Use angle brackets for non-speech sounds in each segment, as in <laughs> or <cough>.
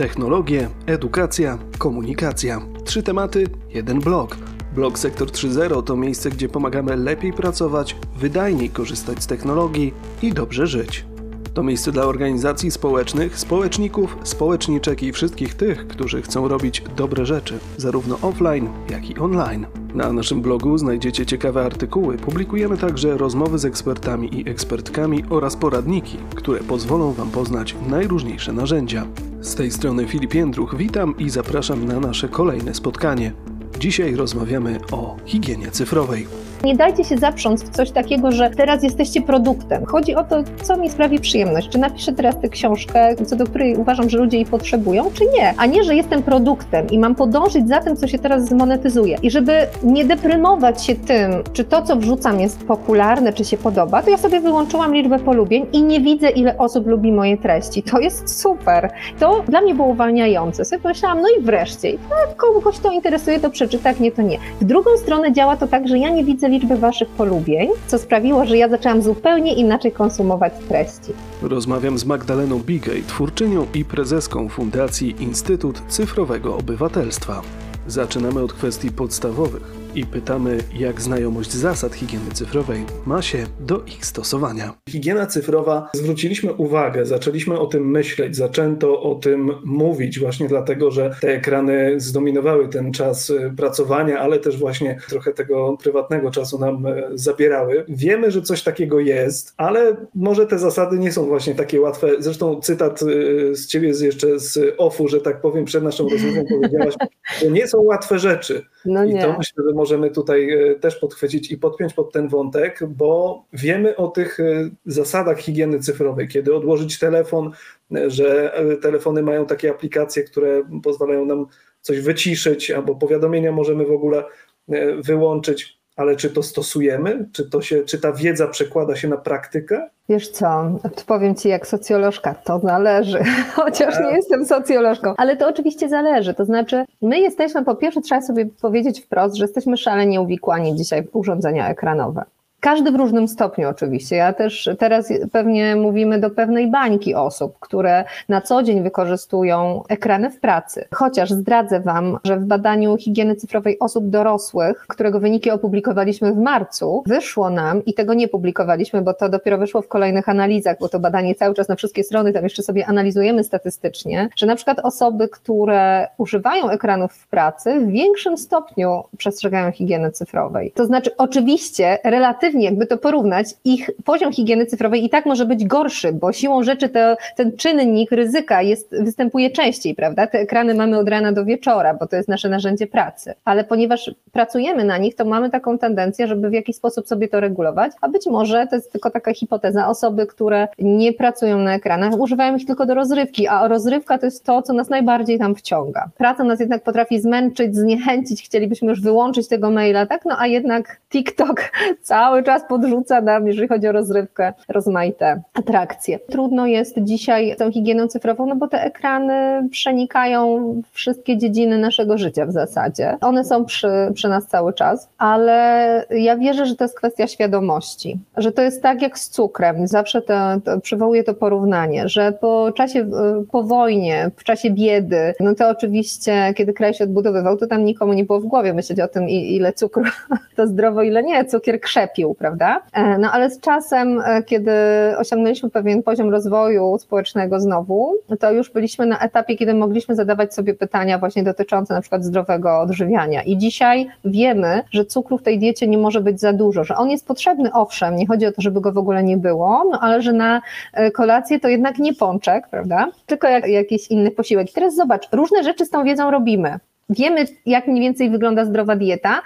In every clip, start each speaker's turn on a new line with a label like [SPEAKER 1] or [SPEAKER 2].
[SPEAKER 1] Technologie, edukacja, komunikacja. Trzy tematy, jeden blog. Blog Sektor 3.0 to miejsce, gdzie pomagamy lepiej pracować, wydajniej korzystać z technologii i dobrze żyć. To miejsce dla organizacji społecznych, społeczników, społeczniczek i wszystkich tych, którzy chcą robić dobre rzeczy, zarówno offline, jak i online. Na naszym blogu znajdziecie ciekawe artykuły, publikujemy także rozmowy z ekspertami i ekspertkami oraz poradniki, które pozwolą Wam poznać najróżniejsze narzędzia. Z tej strony Filip Jędruch, witam i zapraszam na nasze kolejne spotkanie. Dzisiaj rozmawiamy o higienie cyfrowej.
[SPEAKER 2] Nie dajcie się zaprząc w coś takiego, że teraz jesteście produktem. Chodzi o to, co mi sprawi przyjemność. Czy napiszę teraz tę książkę, co do której uważam, że ludzie jej potrzebują, czy nie. A nie, że jestem produktem i mam podążyć za tym, co się teraz zmonetyzuje. I żeby nie deprymować się tym, czy to, co wrzucam jest popularne, czy się podoba, to ja sobie wyłączyłam liczbę polubień i nie widzę, ile osób lubi moje treści. To jest super. To dla mnie było uwalniające. Sobie pomyślałam, no i wreszcie, jak kogoś to interesuje, to przeczyta, jak nie, to nie. W drugą stronę działa to tak, że ja nie widzę liczby Waszych polubień, co sprawiło, że ja zaczęłam zupełnie inaczej konsumować treści.
[SPEAKER 1] Rozmawiam z Magdaleną Bigej, twórczynią i prezeską Fundacji Instytut Cyfrowego Obywatelstwa. Zaczynamy od kwestii podstawowych i pytamy, jak znajomość zasad higieny cyfrowej ma się do ich stosowania.
[SPEAKER 3] Higiena cyfrowa, zwróciliśmy uwagę, zaczęliśmy o tym myśleć, zaczęto o tym mówić, właśnie dlatego, że te ekrany zdominowały ten czas y, pracowania, ale też właśnie trochę tego prywatnego czasu nam y, zabierały. Wiemy, że coś takiego jest, ale może te zasady nie są właśnie takie łatwe. Zresztą cytat y, z ciebie jest jeszcze z OFU, że tak powiem, przed naszą rozmową powiedziałaś, że nie są łatwe rzeczy.
[SPEAKER 2] No nie.
[SPEAKER 3] I to myślę, że możemy tutaj e, też podchwycić i podpiąć pod ten wątek, bo wiemy o tych e, zasadach higieny cyfrowej, kiedy odłożyć telefon, e, że telefony mają takie aplikacje, które pozwalają nam coś wyciszyć, albo powiadomienia możemy w ogóle wyłączyć ale czy to stosujemy? Czy, to się, czy ta wiedza przekłada się na praktykę?
[SPEAKER 2] Wiesz co, powiem Ci jak socjolożka, to zależy, <laughs> chociaż nie jestem socjolożką, ale to oczywiście zależy, to znaczy my jesteśmy, po pierwsze trzeba sobie powiedzieć wprost, że jesteśmy szalenie uwikłani dzisiaj w urządzenia ekranowe. Każdy w różnym stopniu oczywiście. Ja też teraz pewnie mówimy do pewnej bańki osób, które na co dzień wykorzystują ekrany w pracy. Chociaż zdradzę Wam, że w badaniu higieny cyfrowej osób dorosłych, którego wyniki opublikowaliśmy w marcu, wyszło nam, i tego nie publikowaliśmy, bo to dopiero wyszło w kolejnych analizach, bo to badanie cały czas na wszystkie strony, tam jeszcze sobie analizujemy statystycznie, że na przykład osoby, które używają ekranów w pracy, w większym stopniu przestrzegają higieny cyfrowej. To znaczy, oczywiście, relatywnie obiektywnie, jakby to porównać, ich poziom higieny cyfrowej i tak może być gorszy, bo siłą rzeczy to, ten czynnik ryzyka jest, występuje częściej, prawda? Te ekrany mamy od rana do wieczora, bo to jest nasze narzędzie pracy. Ale ponieważ pracujemy na nich, to mamy taką tendencję, żeby w jakiś sposób sobie to regulować, a być może to jest tylko taka hipoteza, osoby, które nie pracują na ekranach, używają ich tylko do rozrywki, a rozrywka to jest to, co nas najbardziej tam wciąga. Praca nas jednak potrafi zmęczyć, zniechęcić, chcielibyśmy już wyłączyć tego maila, tak? No a jednak TikTok cały cały czas podrzuca nam, jeżeli chodzi o rozrywkę, rozmaite atrakcje. Trudno jest dzisiaj tą higieną cyfrową, no bo te ekrany przenikają wszystkie dziedziny naszego życia w zasadzie. One są przy, przy nas cały czas, ale ja wierzę, że to jest kwestia świadomości, że to jest tak jak z cukrem. Zawsze to, to przywołuję to porównanie, że po czasie, po wojnie, w czasie biedy, no to oczywiście, kiedy kraj się odbudowywał, to tam nikomu nie było w głowie myśleć o tym, ile cukru <laughs> to zdrowo, ile nie. Cukier krzepił prawda? E, no ale z czasem, e, kiedy osiągnęliśmy pewien poziom rozwoju społecznego znowu, to już byliśmy na etapie, kiedy mogliśmy zadawać sobie pytania właśnie dotyczące na przykład zdrowego odżywiania. I dzisiaj wiemy, że cukru w tej diecie nie może być za dużo, że on jest potrzebny, owszem, nie chodzi o to, żeby go w ogóle nie było, no ale że na e, kolację to jednak nie pączek, prawda? Tylko jak, jakiś inny posiłek. I teraz zobacz, różne rzeczy z tą wiedzą robimy. Wiemy, jak mniej więcej wygląda zdrowa dieta.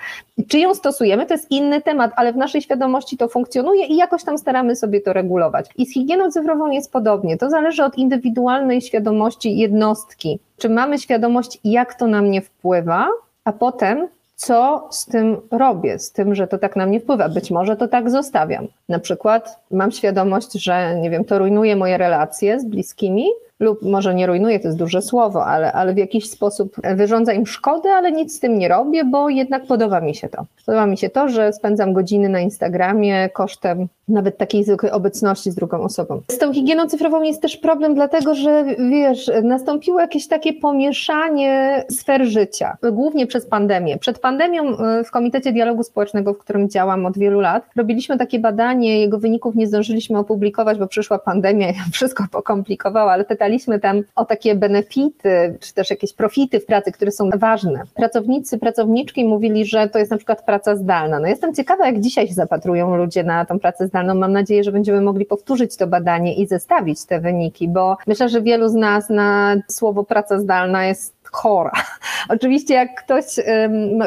[SPEAKER 2] Czy ją stosujemy, to jest inny temat, ale w naszej świadomości to funkcjonuje i jakoś tam staramy sobie to regulować. I z higieną cyfrową jest podobnie. To zależy od indywidualnej świadomości jednostki. Czy mamy świadomość, jak to na mnie wpływa, a potem co z tym robię, z tym, że to tak na mnie wpływa. Być może to tak zostawiam. Na przykład mam świadomość, że nie wiem, to rujnuje moje relacje z bliskimi, lub może nie rujnuje, to jest duże słowo, ale, ale w jakiś sposób wyrządza im szkody, ale nic z tym nie robię, bo jednak podoba mi się to. Podoba mi się to, że spędzam godziny na Instagramie kosztem nawet takiej zwykłej obecności z drugą osobą. Z tą higieną cyfrową jest też problem, dlatego że wiesz, nastąpiło jakieś takie pomieszanie sfer życia, głównie przez pandemię. Przed pandemią e, w Komitecie Dialogu Społecznego, w którym działam od wielu lat, robiliśmy takie badanie, jego wyników nie zdążyliśmy opublikować, bo przyszła pandemia i <laughs> wszystko pokomplikowała, ale pytaliśmy tam o takie benefity, czy też jakieś profity w pracy, które są ważne. Pracownicy, pracowniczki mówili, że to jest na przykład praca zdalna. No jestem ciekawa, jak dzisiaj się zapatrują ludzie na tą pracę zdalną. Mam nadzieję, że będziemy mogli powtórzyć to badanie i zestawić te wyniki, bo myślę, że wielu z nas na słowo praca zdalna jest chora. <laughs> Oczywiście jak ktoś,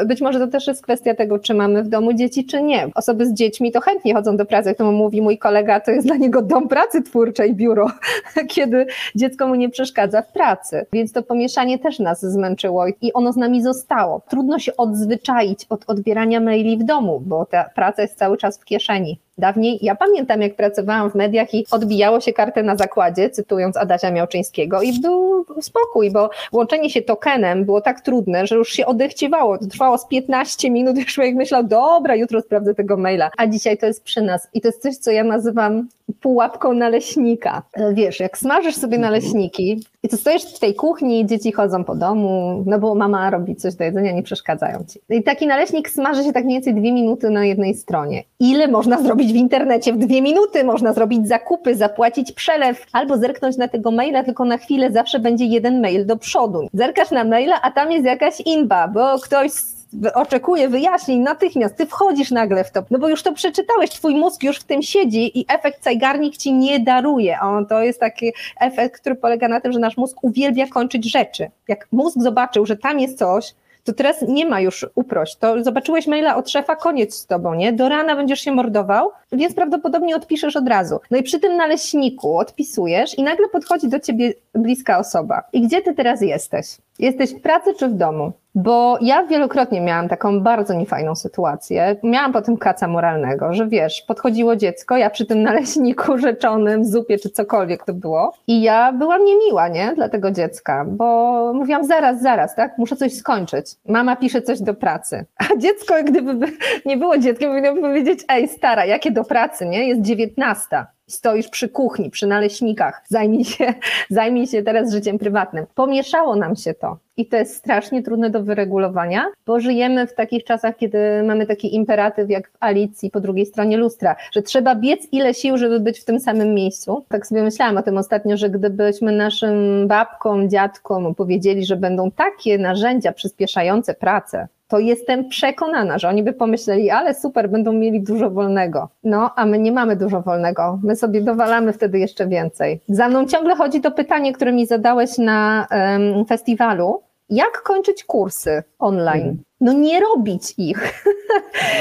[SPEAKER 2] być może to też jest kwestia tego, czy mamy w domu dzieci, czy nie. Osoby z dziećmi to chętnie chodzą do pracy, jak to mówi mój kolega, to jest dla niego dom pracy twórczej, biuro, <laughs> kiedy dziecko mu nie przeszkadza w pracy. Więc to pomieszanie też nas zmęczyło i ono z nami zostało. Trudno się odzwyczaić od odbierania maili w domu, bo ta praca jest cały czas w kieszeni. Dawniej, ja pamiętam jak pracowałam w mediach i odbijało się kartę na zakładzie, cytując Adasia Miałczyńskiego i był spokój, bo łączenie się tokenem było tak trudne, że już się odechciewało. To trwało z 15 minut, <laughs> już człowiek myślał, dobra, jutro sprawdzę tego maila. A dzisiaj to jest przy nas i to jest coś, co ja nazywam pułapką naleśnika. Wiesz, jak smażysz sobie naleśniki i to stoisz w tej kuchni, dzieci chodzą po domu, no bo mama robi coś do jedzenia, nie przeszkadzają ci. I taki naleśnik smaży się tak mniej więcej dwie minuty na jednej stronie. Ile można zrobić w internecie? W dwie minuty można zrobić zakupy, zapłacić przelew, albo zerknąć na tego maila, tylko na chwilę zawsze będzie jeden mail do przodu. Zerkasz na maila, a tam jest jakaś inba, bo ktoś oczekuje wyjaśnień natychmiast, ty wchodzisz nagle w to, no bo już to przeczytałeś, twój mózg już w tym siedzi i efekt cajgarnik ci nie daruje. On to jest taki efekt, który polega na tym, że nasz mózg uwielbia kończyć rzeczy. Jak mózg zobaczył, że tam jest coś, to teraz nie ma już uprość. To zobaczyłeś maila od szefa, koniec z tobą, nie? Do rana będziesz się mordował, więc prawdopodobnie odpiszesz od razu. No i przy tym naleśniku odpisujesz i nagle podchodzi do ciebie bliska osoba. I gdzie ty teraz jesteś? Jesteś w pracy czy w domu? Bo ja wielokrotnie miałam taką bardzo niefajną sytuację. Miałam potem kaca moralnego, że wiesz, podchodziło dziecko, ja przy tym naleśniku <laughs> rzeczonym, zupie czy cokolwiek to było. I ja byłam niemiła, nie? Dla tego dziecka, bo mówiłam zaraz, zaraz, tak? Muszę coś skończyć. Mama pisze coś do pracy. A dziecko, gdyby <laughs> nie było dzieckiem, powinno powiedzieć, ej stara, jakie do pracy, nie? Jest dziewiętnasta stoisz przy kuchni, przy naleśnikach, zajmij się, <laughs> zajmij się teraz życiem prywatnym. Pomieszało nam się to. I to jest strasznie trudne do wyregulowania, bo żyjemy w takich czasach, kiedy mamy taki imperatyw jak w Alicji po drugiej stronie lustra, że trzeba biec ile sił, żeby być w tym samym miejscu. Tak sobie myślałam o tym ostatnio, że gdybyśmy naszym babkom, dziadkom powiedzieli, że będą takie narzędzia przyspieszające pracę, to jestem przekonana, że oni by pomyśleli, ale super, będą mieli dużo wolnego. No, a my nie mamy dużo wolnego. My sobie dowalamy wtedy jeszcze więcej. Za mną ciągle chodzi to pytanie, które mi zadałeś na um, festiwalu. Jak kończyć kursy online? Mhm. No nie robić ich.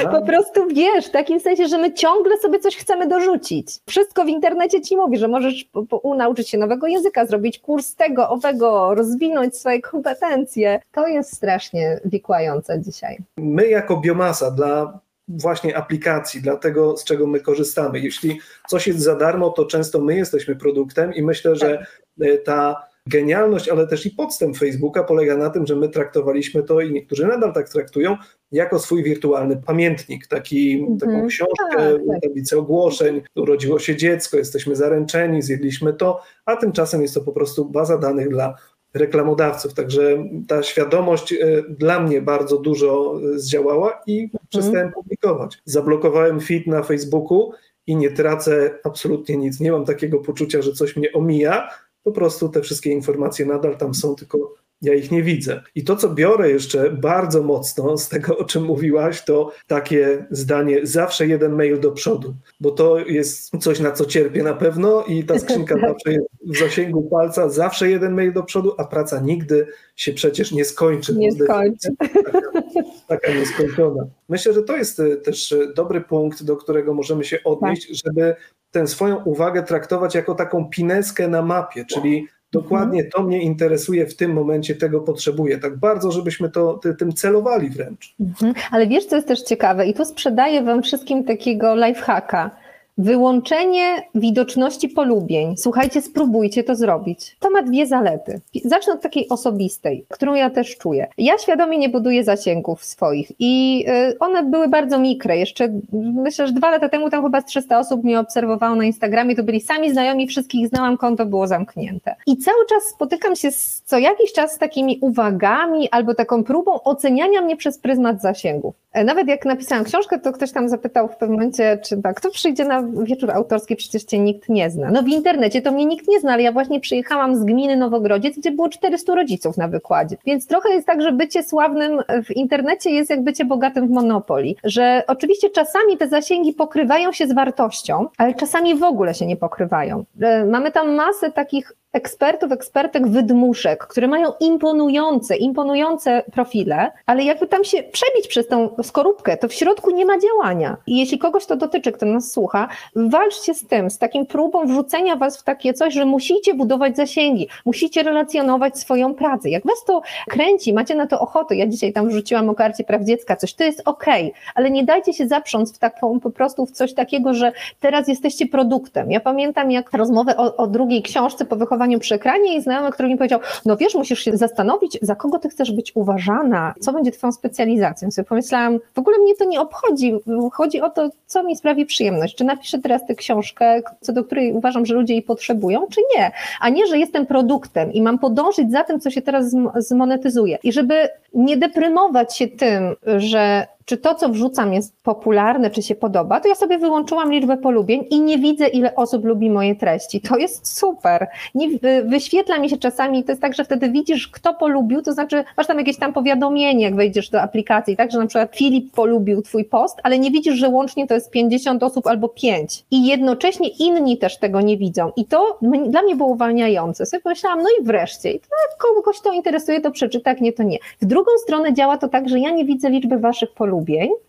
[SPEAKER 2] No. <laughs> po prostu wiesz, w takim sensie, że my ciągle sobie coś chcemy dorzucić. Wszystko w internecie ci mówi, że możesz po, po, nauczyć się nowego języka, zrobić kurs tego, owego, rozwinąć swoje kompetencje. To jest strasznie wikłające dzisiaj.
[SPEAKER 3] My jako biomasa dla właśnie aplikacji, dla tego, z czego my korzystamy. Jeśli coś jest za darmo, to często my jesteśmy produktem i myślę, że tak. e, ta genialność, ale też i podstęp Facebooka polega na tym, że my traktowaliśmy to i niektórzy nadal tak traktują, jako swój wirtualny pamiętnik, taki, mm -hmm. taką książkę, tak, tablicę tak. ogłoszeń, urodziło się dziecko, jesteśmy zaręczeni, zjedliśmy to, a tymczasem jest to po prostu baza danych dla reklamodawców. Także ta świadomość e, dla mnie bardzo dużo e, zdziałała i -hmm. przestałem publikować. Zablokowałem feed na Facebooku i nie tracę absolutnie nic. Nie mam takiego poczucia, że coś mnie omija, po prostu te wszystkie informacje nadal tam są, tylko ja ich nie widzę. I to, co biorę jeszcze bardzo mocno z tego, o czym mówiłaś, to takie zdanie: zawsze jeden mail do przodu, bo to jest coś, na co cierpię na pewno i ta skrzynka <laughs> zawsze jest w zasięgu palca, zawsze jeden mail do przodu, a praca nigdy się przecież nie skończy.
[SPEAKER 2] Nie skończy.
[SPEAKER 3] Taka, taka nieskończona. Myślę, że to jest e, też e, dobry punkt, do którego możemy się odnieść, tak. żeby tę swoją uwagę traktować jako taką pineskę na mapie, czyli dokładnie to mnie interesuje w tym momencie, tego potrzebuję. Tak bardzo, żebyśmy to tym celowali wręcz.
[SPEAKER 2] Mhm. Ale wiesz, co jest też ciekawe i tu sprzedaję wam wszystkim takiego lifehacka, Wyłączenie widoczności polubień. Słuchajcie, spróbujcie to zrobić. To ma dwie zalety. Zacznę od takiej osobistej, którą ja też czuję. Ja świadomie nie buduję zasięgów swoich i y, one były bardzo mikre. Jeszcze myślę, że dwa lata temu tam chyba 300 osób mnie obserwowało na Instagramie. To byli sami znajomi, wszystkich znałam, konto było zamknięte. I cały czas spotykam się z, co jakiś czas z takimi uwagami albo taką próbą oceniania mnie przez pryzmat zasięgów. E, nawet jak napisałam książkę, to ktoś tam zapytał w pewnym momencie, czy tak, kto przyjdzie na wieczór autorski, przecież cię nikt nie zna. No w internecie to mnie nikt nie zna, ale ja właśnie przyjechałam z gminy Nowogrodziec, gdzie było 400 rodziców na wykładzie. Więc trochę jest tak, że bycie sławnym w internecie jest jak bycie bogatym w Monopoli, że oczywiście czasami te zasięgi pokrywają się z wartością, ale czasami w ogóle się nie pokrywają. E, mamy tam masę takich ekspertów, ekspertek wydmuszek, które mają imponujące, imponujące profile, ale jakby tam się przebić przez tą skorupkę, to w środku nie ma działania. I jeśli kogoś to dotyczy, kto nas słucha, walczcie z tym, z takim próbą wrzucenia was w takie coś, że musicie budować zasięgi, musicie relacjonować swoją pracę. Jak was to kręci, macie na to ochotę, ja dzisiaj tam wrzuciłam o karcie praw dziecka, coś, to jest okej, okay, ale nie dajcie się zaprząc w taką, po prostu w coś takiego, że teraz jesteście produktem. Ja pamiętam jak rozmowę o, o drugiej książce po wychowaniu przy ekranie i znajomy, który mi powiedział, no wiesz, musisz się zastanowić, za kogo ty chcesz być uważana, co będzie twoją specjalizacją. Sobie pomyślałam, w ogóle mnie to nie obchodzi, chodzi o to, co mi sprawi przyjemność, czy napiszę teraz tę książkę, co do której uważam, że ludzie jej potrzebują, czy nie, a nie, że jestem produktem i mam podążyć za tym, co się teraz zmonetyzuje. I żeby nie deprymować się tym, że czy to, co wrzucam, jest popularne, czy się podoba, to ja sobie wyłączyłam liczbę polubień i nie widzę, ile osób lubi moje treści. To jest super. Nie, wyświetla mi się czasami, to jest tak, że wtedy widzisz, kto polubił, to znaczy masz tam jakieś tam powiadomienie, jak wejdziesz do aplikacji, tak, że na przykład Filip polubił twój post, ale nie widzisz, że łącznie to jest 50 osób albo 5. I jednocześnie inni też tego nie widzą. I to dla mnie było uwalniające. Sobie pomyślałam, no i wreszcie, i to jak kogoś to interesuje, to przeczyta, jak nie, to nie. W drugą stronę działa to tak, że ja nie widzę liczby waszych polubień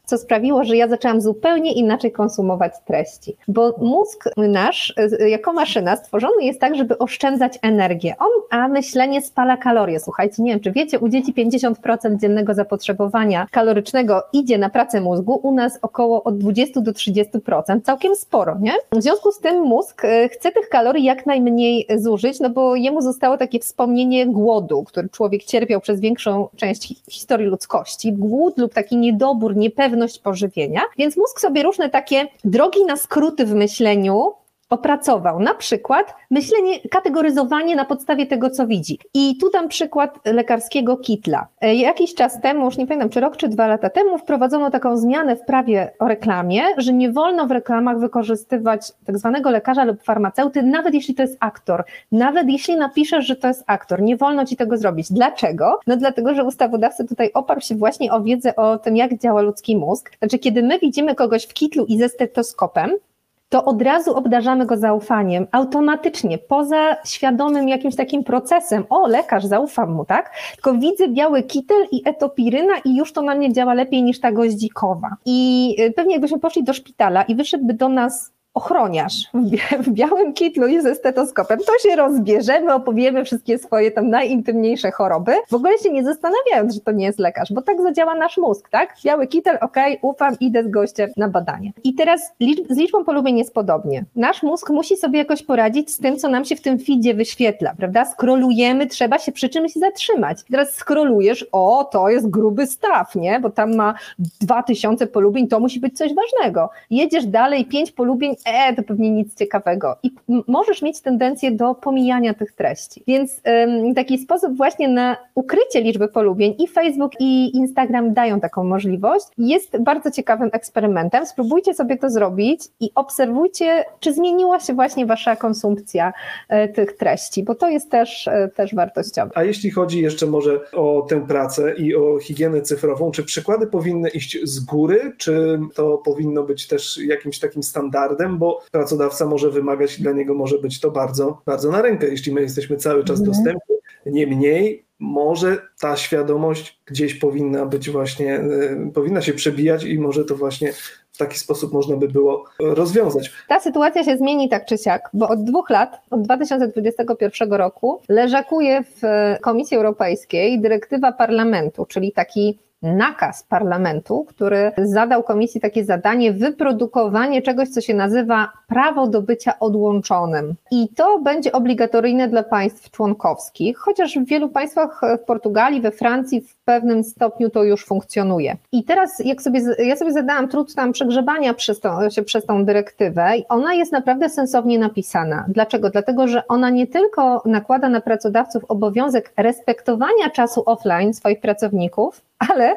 [SPEAKER 2] co sprawiło, że ja zaczęłam zupełnie inaczej konsumować treści. Bo mózg nasz, jako maszyna, stworzony jest tak, żeby oszczędzać energię. On, a myślenie spala kalorie. Słuchajcie, nie wiem, czy wiecie, u dzieci 50% dziennego zapotrzebowania kalorycznego idzie na pracę mózgu, u nas około od 20 do 30%, całkiem sporo, nie? W związku z tym mózg e, chce tych kalorii jak najmniej zużyć, no bo jemu zostało takie wspomnienie głodu, który człowiek cierpiał przez większą część historii ludzkości. Głód lub taki niedobór niedobór, niepewność pożywienia, więc mózg sobie różne takie drogi na skróty w myśleniu opracował. Na przykład myślenie, kategoryzowanie na podstawie tego, co widzi. I tu dam przykład lekarskiego kitla. E, jakiś czas temu, już nie pamiętam, czy rok, czy dwa lata temu, wprowadzono taką zmianę w prawie o reklamie, że nie wolno w reklamach wykorzystywać tak zwanego lekarza lub farmaceuty, nawet jeśli to jest aktor. Nawet jeśli napiszesz, że to jest aktor. Nie wolno ci tego zrobić. Dlaczego? No dlatego, że ustawodawca tutaj oparł się właśnie o wiedzę o tym, jak działa ludzki mózg. Znaczy, kiedy my widzimy kogoś w kitlu i ze stetoskopem, to od razu obdarzamy go zaufaniem, automatycznie, poza świadomym jakimś takim procesem. O, lekarz, zaufam mu, tak? Tylko widzę biały kitel i etopiryna i już to na mnie działa lepiej niż ta goździkowa. I y, pewnie jakbyśmy poszli do szpitala i wyszedłby do nas ochroniarz w białym kitlu i ze stetoskopem, to się rozbierzemy, opowiemy wszystkie swoje tam najintymniejsze choroby, w ogóle się nie zastanawiając, że to nie jest lekarz, bo tak zadziała nasz mózg, tak? Biały kitel, ok, ufam, idę z gościem na badanie. I teraz z liczbą polubień jest podobnie. Nasz mózg musi sobie jakoś poradzić z tym, co nam się w tym feedzie wyświetla, prawda? Skrolujemy, trzeba się przy czymś zatrzymać. Teraz skrolujesz, o, to jest gruby staw, nie? Bo tam ma 2000 polubień, to musi być coś ważnego. Jedziesz dalej, 5 polubień, e, to pewnie nic ciekawego. I możesz mieć tendencję do pomijania tych treści. Więc ym, taki sposób właśnie na ukrycie liczby polubień i Facebook i Instagram dają taką możliwość. Jest bardzo ciekawym eksperymentem. Spróbujcie sobie to zrobić i obserwujcie, czy zmieniła się właśnie wasza konsumpcja y, tych treści, bo to jest też, y, też wartościowe.
[SPEAKER 3] A jeśli chodzi jeszcze może o tę pracę i o higienę cyfrową, czy przykłady powinny iść z góry, czy to powinno być też jakimś takim standardem? Bo pracodawca może wymagać, dla niego może być to bardzo, bardzo na rękę, jeśli my jesteśmy cały czas mhm. dostępni. Niemniej może ta świadomość gdzieś powinna być właśnie, y, powinna się przebijać i może to właśnie w taki sposób można by było rozwiązać.
[SPEAKER 2] Ta sytuacja się zmieni tak czy siak, bo od dwóch lat, od 2021 roku, leżakuje w Komisji Europejskiej dyrektywa parlamentu, czyli taki nakaz parlamentu, który zadał komisji takie zadanie wyprodukowanie czegoś, co się nazywa prawo do bycia odłączonym. I to będzie obligatoryjne dla państw członkowskich, chociaż w wielu państwach, w Portugalii, we Francji w pewnym stopniu to już funkcjonuje. I teraz, jak sobie, ja sobie zadałam trud tam przegrzebania przez tą, przez tą dyrektywę, i ona jest naprawdę sensownie napisana. Dlaczego? Dlatego, że ona nie tylko nakłada na pracodawców obowiązek respektowania czasu offline swoich pracowników, ale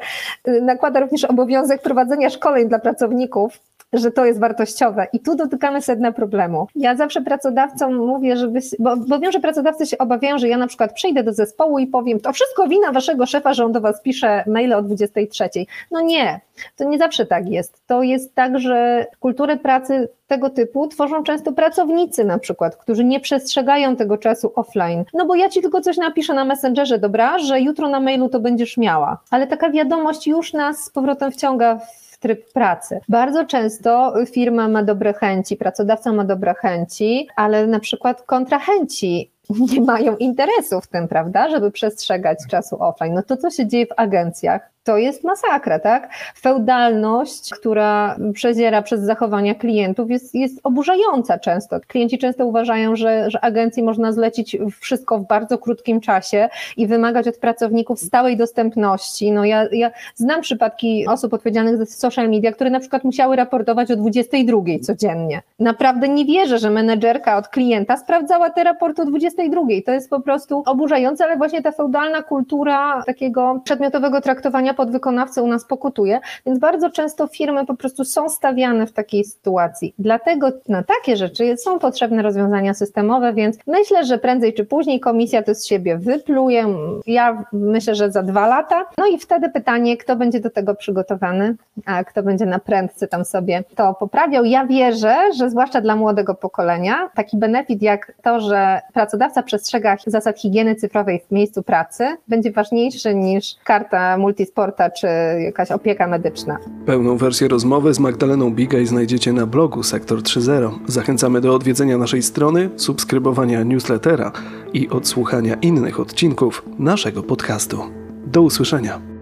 [SPEAKER 2] y, nakłada również obowiązek prowadzenia szkoleń dla pracowników że to jest wartościowe. I tu dotykamy sedna problemu. Ja zawsze pracodawcom mówię, żeby, bo, bo wiem, że pracodawcy się obawiają, że ja na przykład przyjdę do zespołu i powiem, to wszystko wina waszego szefa, że on do was pisze maile o 23. No nie, to nie zawsze tak jest. To jest tak, że kulturę pracy tego typu tworzą często pracownicy na przykład, którzy nie przestrzegają tego czasu offline. No bo ja ci tylko coś napiszę na Messengerze, dobra, że jutro na mailu to będziesz miała. Ale taka wiadomość już nas z powrotem wciąga w tryb pracy. Bardzo często firma ma dobre chęci, pracodawca ma dobre chęci, ale na przykład kontrahenci nie mają interesu w tym, prawda, żeby przestrzegać czasu offline. No to, co się dzieje w agencjach, to jest masakra, tak? Feudalność, która przeziera przez zachowania klientów, jest, jest oburzająca często. Klienci często uważają, że, że agencji można zlecić wszystko w bardzo krótkim czasie i wymagać od pracowników stałej dostępności. No ja, ja znam przypadki osób odpowiedzialnych za social media, które na przykład musiały raportować o 22 codziennie. Naprawdę nie wierzę, że menedżerka od klienta sprawdzała te raporty o 22. To jest po prostu oburzające, ale właśnie ta feudalna kultura takiego przedmiotowego traktowania podwykonawcy u nas pokutuje, więc bardzo często firmy po prostu są stawiane w takiej sytuacji. Dlatego na takie rzeczy są potrzebne rozwiązania systemowe, więc myślę, że prędzej czy później komisja to z siebie wypluje. Ja myślę, że za dwa lata. No i wtedy pytanie, kto będzie do tego przygotowany, a kto będzie na prędce tam sobie to poprawiał. Ja wierzę, że zwłaszcza dla młodego pokolenia, taki benefit jak to, że pracodawca przestrzega zasad higieny cyfrowej w miejscu pracy, będzie ważniejszy niż karta multisport czy jakaś opieka medyczna.
[SPEAKER 1] Pełną wersję rozmowy z Magdaleną Bigaj znajdziecie na blogu Sektor 3.0. Zachęcamy do odwiedzenia naszej strony, subskrybowania newslettera i odsłuchania innych odcinków naszego podcastu. Do usłyszenia.